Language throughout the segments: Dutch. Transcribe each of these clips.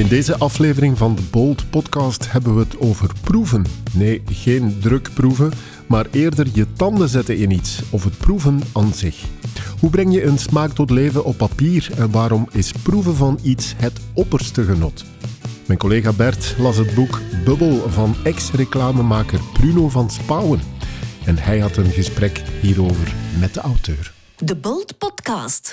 In deze aflevering van de Bold Podcast hebben we het over proeven. Nee, geen drukproeven, maar eerder je tanden zetten in iets of het proeven aan zich. Hoe breng je een smaak tot leven op papier en waarom is proeven van iets het opperste genot? Mijn collega Bert las het boek Bubbel van ex-reclamemaker Bruno van Spouwen. En hij had een gesprek hierover met de auteur. De Bold Podcast.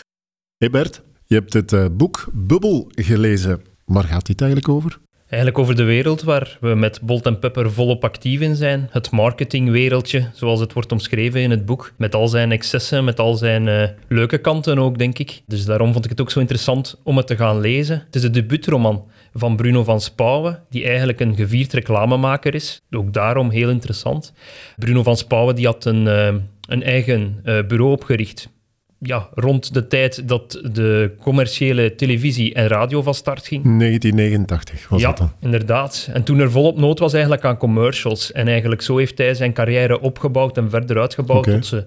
Hey Bert, je hebt het uh, boek Bubbel gelezen. Waar gaat dit eigenlijk over? Eigenlijk over de wereld waar we met Bolt en Pepper volop actief in zijn. Het marketingwereldje, zoals het wordt omschreven in het boek. Met al zijn excessen, met al zijn uh, leuke kanten ook, denk ik. Dus daarom vond ik het ook zo interessant om het te gaan lezen. Het is de debuutroman van Bruno van Spouwen, die eigenlijk een gevierd reclamemaker is. Ook daarom heel interessant. Bruno van Spouwen die had een, uh, een eigen uh, bureau opgericht ja, rond de tijd dat de commerciële televisie en radio van start ging. 1989 was ja, dat dan? inderdaad. En toen er volop nood was eigenlijk aan commercials. En eigenlijk zo heeft hij zijn carrière opgebouwd en verder uitgebouwd okay. tot ze...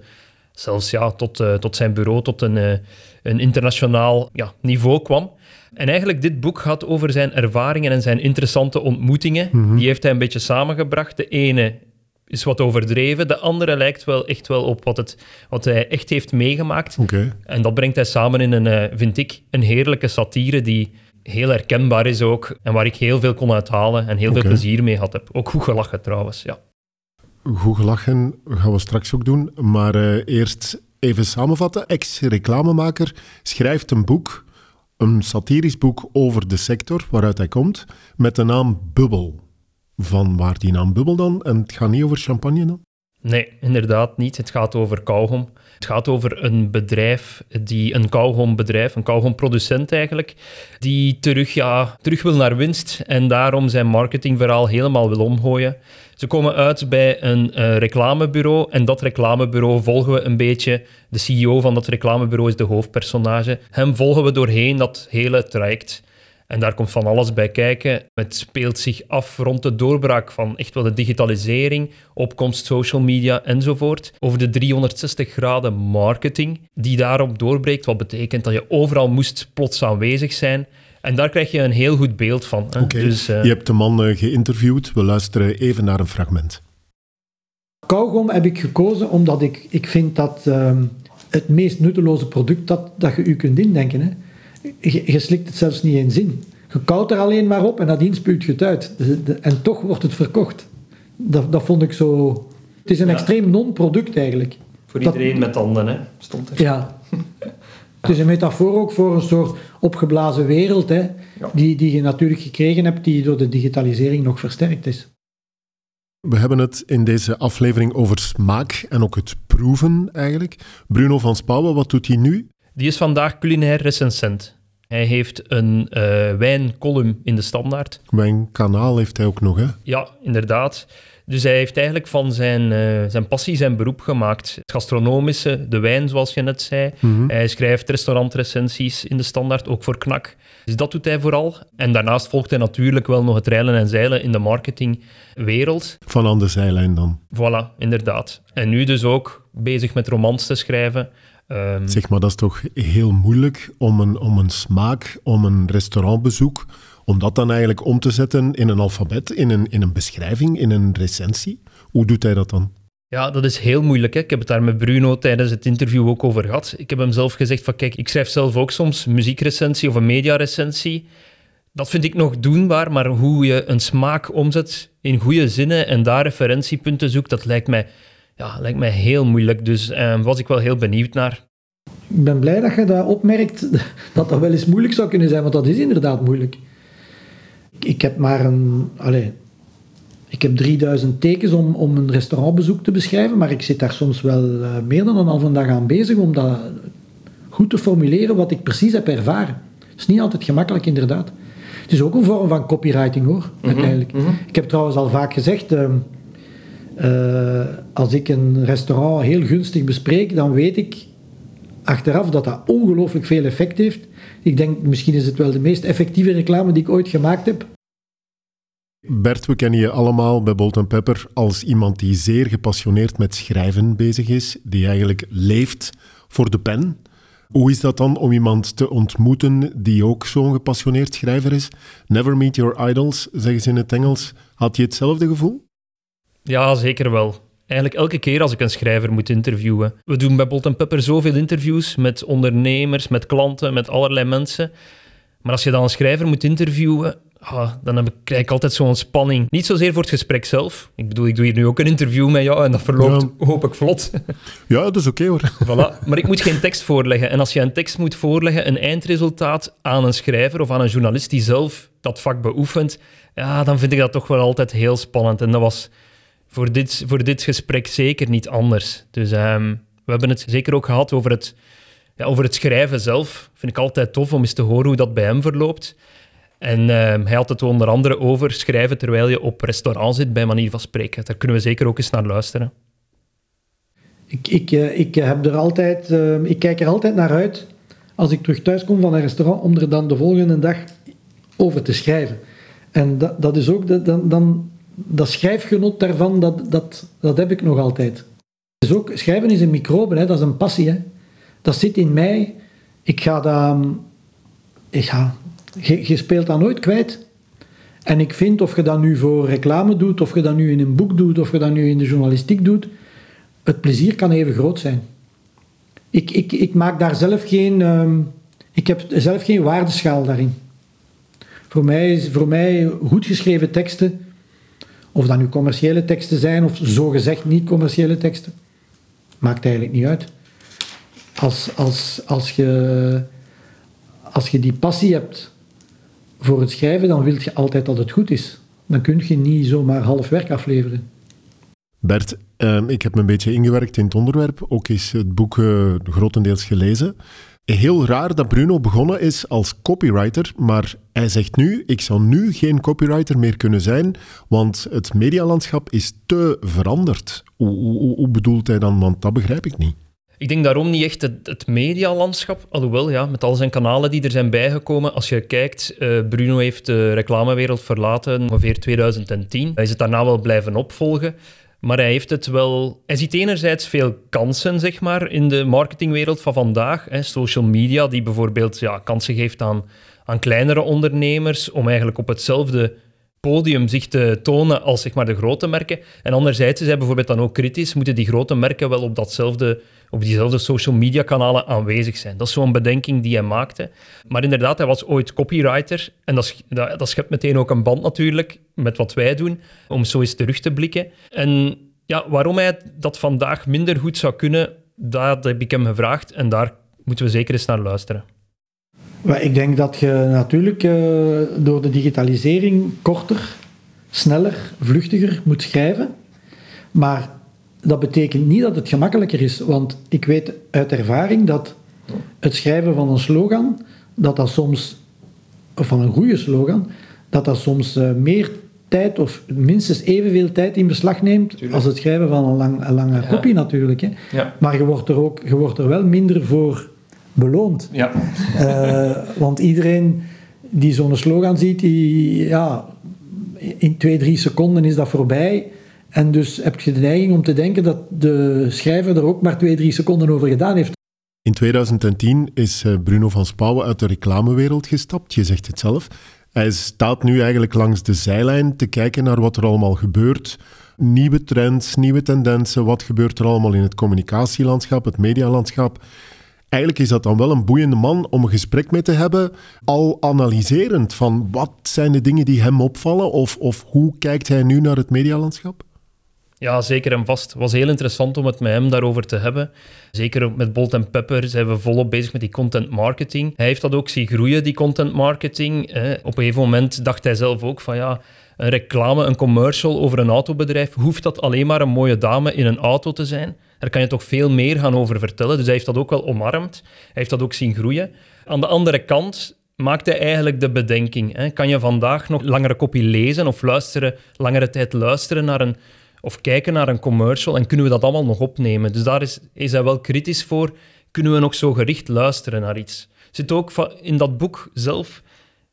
Zelfs ja, tot, uh, tot zijn bureau, tot een, uh, een internationaal ja, niveau kwam. En eigenlijk dit boek gaat over zijn ervaringen en zijn interessante ontmoetingen. Mm -hmm. Die heeft hij een beetje samengebracht. De ene is wat overdreven. De andere lijkt wel echt wel op wat, het, wat hij echt heeft meegemaakt. Okay. En dat brengt hij samen in een, vind ik, een heerlijke satire die heel herkenbaar is ook. En waar ik heel veel kon uithalen en heel okay. veel plezier mee had heb. Ook goed gelachen trouwens, ja. Goed gelachen gaan we straks ook doen. Maar uh, eerst even samenvatten. Ex-reclamemaker schrijft een boek, een satirisch boek over de sector waaruit hij komt, met de naam Bubbel van waar die naam Bubbel dan? En het gaat niet over champagne dan? Nee, inderdaad niet. Het gaat over kauwgom. Het gaat over een bedrijf, die, een kauwgombedrijf, een kauwgomproducent eigenlijk, die terug, ja, terug wil naar winst en daarom zijn marketingverhaal helemaal wil omgooien. Ze komen uit bij een uh, reclamebureau en dat reclamebureau volgen we een beetje. De CEO van dat reclamebureau is de hoofdpersonage. Hem volgen we doorheen dat hele traject. En daar komt van alles bij kijken. Het speelt zich af rond de doorbraak van echt wel de digitalisering, opkomst social media enzovoort. Over de 360 graden marketing die daarop doorbreekt. Wat betekent dat je overal moest plots aanwezig zijn. En daar krijg je een heel goed beeld van. Oké, okay. dus, uh... je hebt de man uh, geïnterviewd. We luisteren even naar een fragment. Kauwgom heb ik gekozen omdat ik, ik vind dat uh, het meest nutteloze product dat, dat je u kunt indenken. Hè je, je slikt het zelfs niet in zin. Je koudt er alleen maar op en nadien spuwt je het uit. De, de, en toch wordt het verkocht. Dat, dat vond ik zo... Het is een ja. extreem non-product eigenlijk. Voor iedereen dat, met tanden, hè, stond er. Ja. Het is een metafoor ook voor een soort opgeblazen wereld, hè, ja. die, die je natuurlijk gekregen hebt, die door de digitalisering nog versterkt is. We hebben het in deze aflevering over smaak en ook het proeven eigenlijk. Bruno van Spouwen, wat doet hij nu? Die is vandaag culinair recensent. Hij heeft een uh, wijncolumn in de Standaard. Wijnkanaal heeft hij ook nog, hè? Ja, inderdaad. Dus hij heeft eigenlijk van zijn, uh, zijn passie zijn beroep gemaakt. Het gastronomische, de wijn, zoals je net zei. Mm -hmm. Hij schrijft restaurantrecensies in de Standaard, ook voor Knak. Dus dat doet hij vooral. En daarnaast volgt hij natuurlijk wel nog het reilen en zeilen in de marketingwereld. Van aan de zijlijn dan? Voilà, inderdaad. En nu dus ook bezig met romans te schrijven. Um, zeg maar, dat is toch heel moeilijk om een, om een smaak, om een restaurantbezoek, om dat dan eigenlijk om te zetten in een alfabet, in een, in een beschrijving, in een recensie. Hoe doet hij dat dan? Ja, dat is heel moeilijk. Hè. Ik heb het daar met Bruno tijdens het interview ook over gehad. Ik heb hem zelf gezegd van, kijk, ik schrijf zelf ook soms muziekrecensie of een mediarecensie. Dat vind ik nog doenbaar, maar hoe je een smaak omzet in goede zinnen en daar referentiepunten zoekt, dat lijkt mij ja, lijkt mij heel moeilijk. Dus uh, was ik wel heel benieuwd naar. Ik ben blij dat je dat opmerkt, dat dat wel eens moeilijk zou kunnen zijn, want dat is inderdaad moeilijk. Ik, ik heb maar een... Allez, ik heb 3000 tekens om, om een restaurantbezoek te beschrijven, maar ik zit daar soms wel uh, meer dan een halve dag aan bezig om dat goed te formuleren wat ik precies heb ervaren. Het is niet altijd gemakkelijk, inderdaad. Het is ook een vorm van copywriting, hoor, mm -hmm, uiteindelijk. Mm -hmm. Ik heb trouwens al vaak gezegd... Uh, uh, als ik een restaurant heel gunstig bespreek, dan weet ik achteraf dat dat ongelooflijk veel effect heeft. Ik denk, misschien is het wel de meest effectieve reclame die ik ooit gemaakt heb. Bert, we kennen je allemaal bij Bolt Pepper als iemand die zeer gepassioneerd met schrijven bezig is, die eigenlijk leeft voor de pen. Hoe is dat dan om iemand te ontmoeten die ook zo'n gepassioneerd schrijver is? Never meet your idols, zeggen ze in het Engels. Had je hetzelfde gevoel? Ja, zeker wel. Eigenlijk elke keer als ik een schrijver moet interviewen. We doen bij Bolt Pepper zoveel interviews met ondernemers, met klanten, met allerlei mensen. Maar als je dan een schrijver moet interviewen, ah, dan heb ik, krijg ik altijd zo'n spanning. Niet zozeer voor het gesprek zelf. Ik bedoel, ik doe hier nu ook een interview met jou en dat verloopt Ja. hoop ik vlot. Ja, dat is oké hoor. Voilà. Maar ik moet geen tekst voorleggen. En als je een tekst moet voorleggen, een eindresultaat aan een schrijver of aan een journalist die zelf dat vak beoefent, ja, dan vind ik dat toch wel altijd heel spannend. En dat was voor dit, voor dit gesprek zeker niet anders. Dus ehm, we hebben het zeker ook gehad over het, ja, over het schrijven zelf. Vind ik altijd tof om eens te horen hoe dat bij hem verloopt. En ehm, hij had het onder andere over schrijven terwijl je op restaurant zit, bij manier van spreken. Daar kunnen we zeker ook eens naar luisteren. Ik, ik, eh, ik, heb er altijd, eh, ik kijk er altijd naar uit als ik terug thuis kom van een restaurant om er dan de volgende dag over te schrijven. En dat, dat is ook, de- dan, dan, dat schrijfgenot daarvan, dat, dat, dat heb ik nog altijd. Ook, schrijven is een microbe, hè, dat is een passie. Hè. Dat zit in mij. Ik ga dat... Ik ga, je, speelt dat nooit kwijt. En ik vind of je dat nu voor reclame doet, of je dat nu in een boek doet, of je dat nu in de journalistiek doet, het plezier kan even groot zijn. Ik, ik, ik maak daar zelf geen... ehm, ik heb zelf geen waardeschaal daarin. Voor mij, is- voor mij goed geschreven teksten, of dat nu commerciële teksten zijn, of zogezegd niet commerciële teksten, maakt eigenlijk niet uit. Als, als, als, je, als je die passie hebt voor het schrijven, dan wil je altijd dat het goed is. Dan kun je niet zomaar half werk afleveren. Bert, ehm, ik heb me een beetje ingewerkt in het onderwerp. Ook is het boek eh, grotendeels gelezen. Heel raar dat Bruno begonnen is als copywriter, maar hij zegt nu, ik zou nu geen copywriter meer kunnen zijn, want het medialandschap is te veranderd. Hoe, hoe, hoe bedoelt hij dan? Want dat begrijp ik niet. Ik denk daarom niet echt het, medialandschap, alhoewel ja, met al zijn kanalen die er zijn bijgekomen. Als je kijkt, eh, Bruno heeft de reclamewereld verlaten ongeveer 2010. Hij is het daarna wel blijven opvolgen. Maar hij heeft het wel... Hij ziet enerzijds veel kansen, zeg maar, in de marketingwereld van vandaag. Hè. Social media, die bijvoorbeeld ja, kansen geeft aan, aan kleinere ondernemers om eigenlijk op hetzelfde podium zich te tonen als zeg maar, de grote merken. En anderzijds is hij bijvoorbeeld dan ook kritisch, moeten die grote merken wel op, datzelfde, op diezelfde social media kanalen aanwezig zijn. Dat is zo'n bedenking die hij maakte. Maar inderdaad, hij was ooit copywriter en dat, dat, schept meteen ook een band natuurlijk met wat wij doen, om zo eens terug te blikken. En ja, waarom hij dat vandaag minder goed zou kunnen, dat heb ik hem gevraagd en daar moeten we zeker eens naar luisteren. Maar ik denk dat je natuurlijk eh, door de digitalisering korter, sneller, vluchtiger moet schrijven. Maar dat betekent niet dat het gemakkelijker is. Want ik weet uit ervaring dat het schrijven van een slogan, dat dat soms, of van een goede slogan, dat dat soms eh, meer tijd of minstens evenveel tijd in beslag neemt als het schrijven van een, lang, een lange kopie natuurlijk. Hè. Ja. Maar je wordt, er ook, je wordt er wel minder voor beloond. Ja. Eh, want iedereen die zo'n slogan ziet, die, ja, in twee, drie seconden is dat voorbij. En dus heb je de neiging om te denken dat de schrijver er ook maar twee, drie seconden over gedaan heeft. In 2010 is eh, Bruno van Spouwen uit de reclamewereld gestapt. Je zegt het zelf. Hij staat nu eigenlijk langs de zijlijn te kijken naar wat er allemaal gebeurt. Nieuwe trends, nieuwe tendensen. Wat gebeurt er allemaal in het communicatielandschap, het medialandschap? Eigenlijk is dat dan wel een boeiende man om een gesprek mee te hebben, al analyserend van wat zijn de dingen die hem opvallen of, of hoe kijkt hij nu naar het medialandschap? Ja, zeker en vast. Het was heel interessant om het met hem daarover te hebben. Zeker met Bolt en Pepper zijn we volop bezig met die content marketing. Hij heeft dat ook zien groeien, die content marketing. Op een gegeven moment dacht hij zelf ook van ja, een reclame, een commercial over een autobedrijf, hoeft dat alleen maar een mooie dame in een auto te zijn? Daar kan je toch veel meer gaan over vertellen. Dus hij heeft dat ook wel omarmd. Hij heeft dat ook zien groeien. Aan de andere kant maakt hij eigenlijk de bedenking. Hè? Kan je vandaag nog langere kopie lezen of luisteren, langere tijd luisteren naar een of kijken naar een commercial en kunnen we dat allemaal nog opnemen? Dus daar is, is hij wel kritisch voor. Kunnen we nog zo gericht luisteren naar iets? Zit ook in dat boek zelf,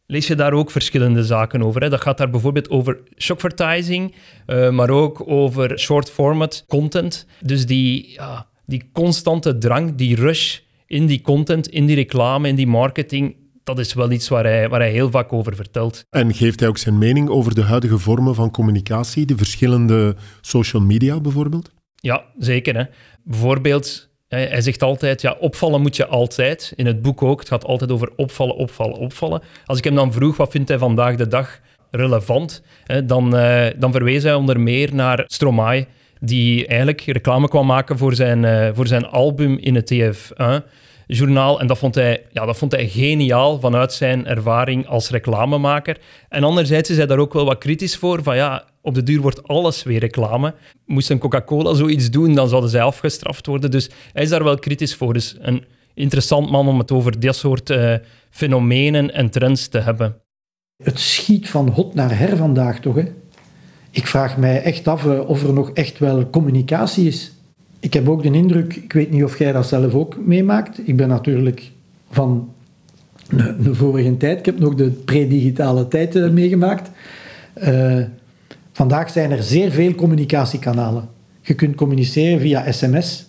lees je daar ook verschillende zaken over. Hè? Dat gaat daar bijvoorbeeld over shockvertising, eh, maar ook over short format content. Dus die, die constante drang, die rush in die content, in die reclame, in die marketing, dat is wel iets waar hij, waar hij heel vaak over vertelt. En geeft hij ook zijn mening over de huidige vormen van communicatie, de verschillende social media bijvoorbeeld? Ja, zeker. Hè. Bijvoorbeeld, hij zegt altijd, ja, opvallen moet je altijd. In het boek ook, het gaat altijd over opvallen, opvallen, opvallen. Als ik hem dan vroeg, wat vindt hij vandaag de dag relevant, hè, dan, uh, dan verwees hij onder meer naar Stromae, die eigenlijk reclame kwam maken voor zijn, uh, voor zijn album in het TF1 journaal. En dat vond, hij, ja, dat vond hij geniaal vanuit zijn ervaring als reclamemaker. En anderzijds is hij daar ook wel wat kritisch voor. Van ja, op de duur wordt alles weer reclame. Moest een Coca-Cola zoiets doen, dan zouden zij afgestraft worden. Dus hij is daar wel kritisch voor. Dus een interessant man om het over dit soort uh, fenomenen en trends te hebben. Het schiet van hot naar her vandaag toch, hè? Ik vraag mij echt af uh, of er nog echt wel communicatie is. Ik heb ook de indruk, ik weet niet of jij dat zelf ook meemaakt. Ik ben natuurlijk van de, vorige tijd, ik heb nog de pre-digitale tijd uh, meegemaakt. Uh, vandaag zijn er zeer veel communicatiekanalen. Je kunt communiceren via sms,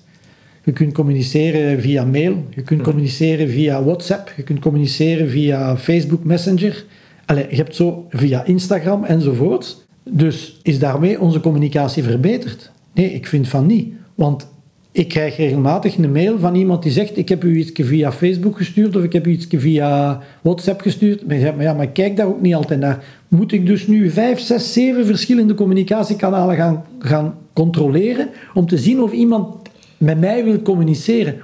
je kunt communiceren via mail, je kunt communiceren via WhatsApp, je kunt communiceren via Facebook Messenger. Allee, je hebt zo via Instagram enzovoort. Dus is daarmee onze communicatie verbeterd? Nee, ik vind van niet. Want ik krijg regelmatig een mail van iemand die zegt: Ik heb u iets via Facebook gestuurd of ik heb u iets via WhatsApp gestuurd. Maar, zeg, maar ja, maar ik kijk daar ook niet altijd naar. Moet ik dus nu vijf, zes, zeven verschillende communicatiekanalen gaan, gaan controleren om te zien of iemand met mij wil communiceren?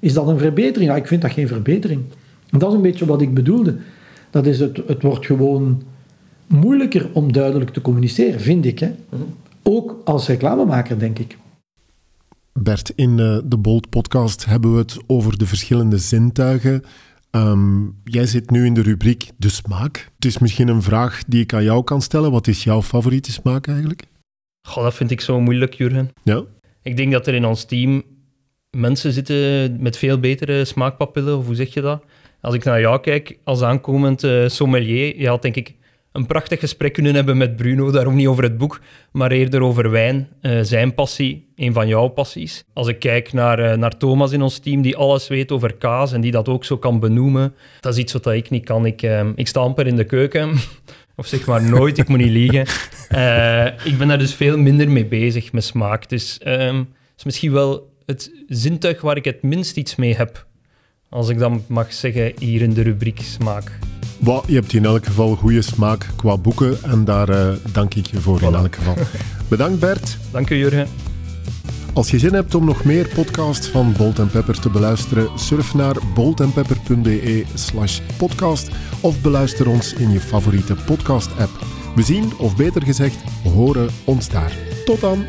Is dat een verbetering? Ja, ik vind dat geen verbetering. En dat is een beetje wat ik bedoelde. Dat is het, het wordt gewoon moeilijker om duidelijk te communiceren, vind ik. Hè? Mhm. Ook als reclamemaker, denk ik. Bert, in uh, de Bold podcast hebben we het over de verschillende zintuigen. Um, jij zit nu in de rubriek de smaak. Het is misschien een vraag die ik aan jou kan stellen. Wat is jouw favoriete smaak eigenlijk? Goh, dat vind ik zo moeilijk, Jurgen. Ja? Ik denk dat er in ons team mensen zitten met veel betere smaakpapillen, of hoe zeg je dat? Als ik naar jou kijk als aankomend uh, sommelier, je had denk ik een prachtig gesprek kunnen hebben met Bruno. Daarom niet over het boek, maar eerder over wijn. Uh, zijn passie, een van jouw passies. Als ik kijk naar, uh, naar Thomas in ons team, die alles weet over kaas en die dat ook zo kan benoemen. Dat is iets wat ik niet kan. Ik, uh, ik sta amper in de keuken. of zeg maar nooit, ik moet niet liegen. ik ben daar dus veel minder mee bezig met smaak. Dus het is misschien wel het zintuig waar ik het minst iets mee heb. Als ik dan mag zeggen, hier in de rubriek smaak. Well, je hebt in elk geval goede smaak qua boeken en daar uh, dank ik je voor voilà. in elk geval. Bedankt Bert. Dank u Jurgen. Als je zin hebt om nog meer podcasts van Bolt Pepper te beluisteren, surf naar boltandpepper.be slash podcast of beluister ons in je favoriete podcast-app. We zien, of beter gezegd, horen ons daar. Tot dan!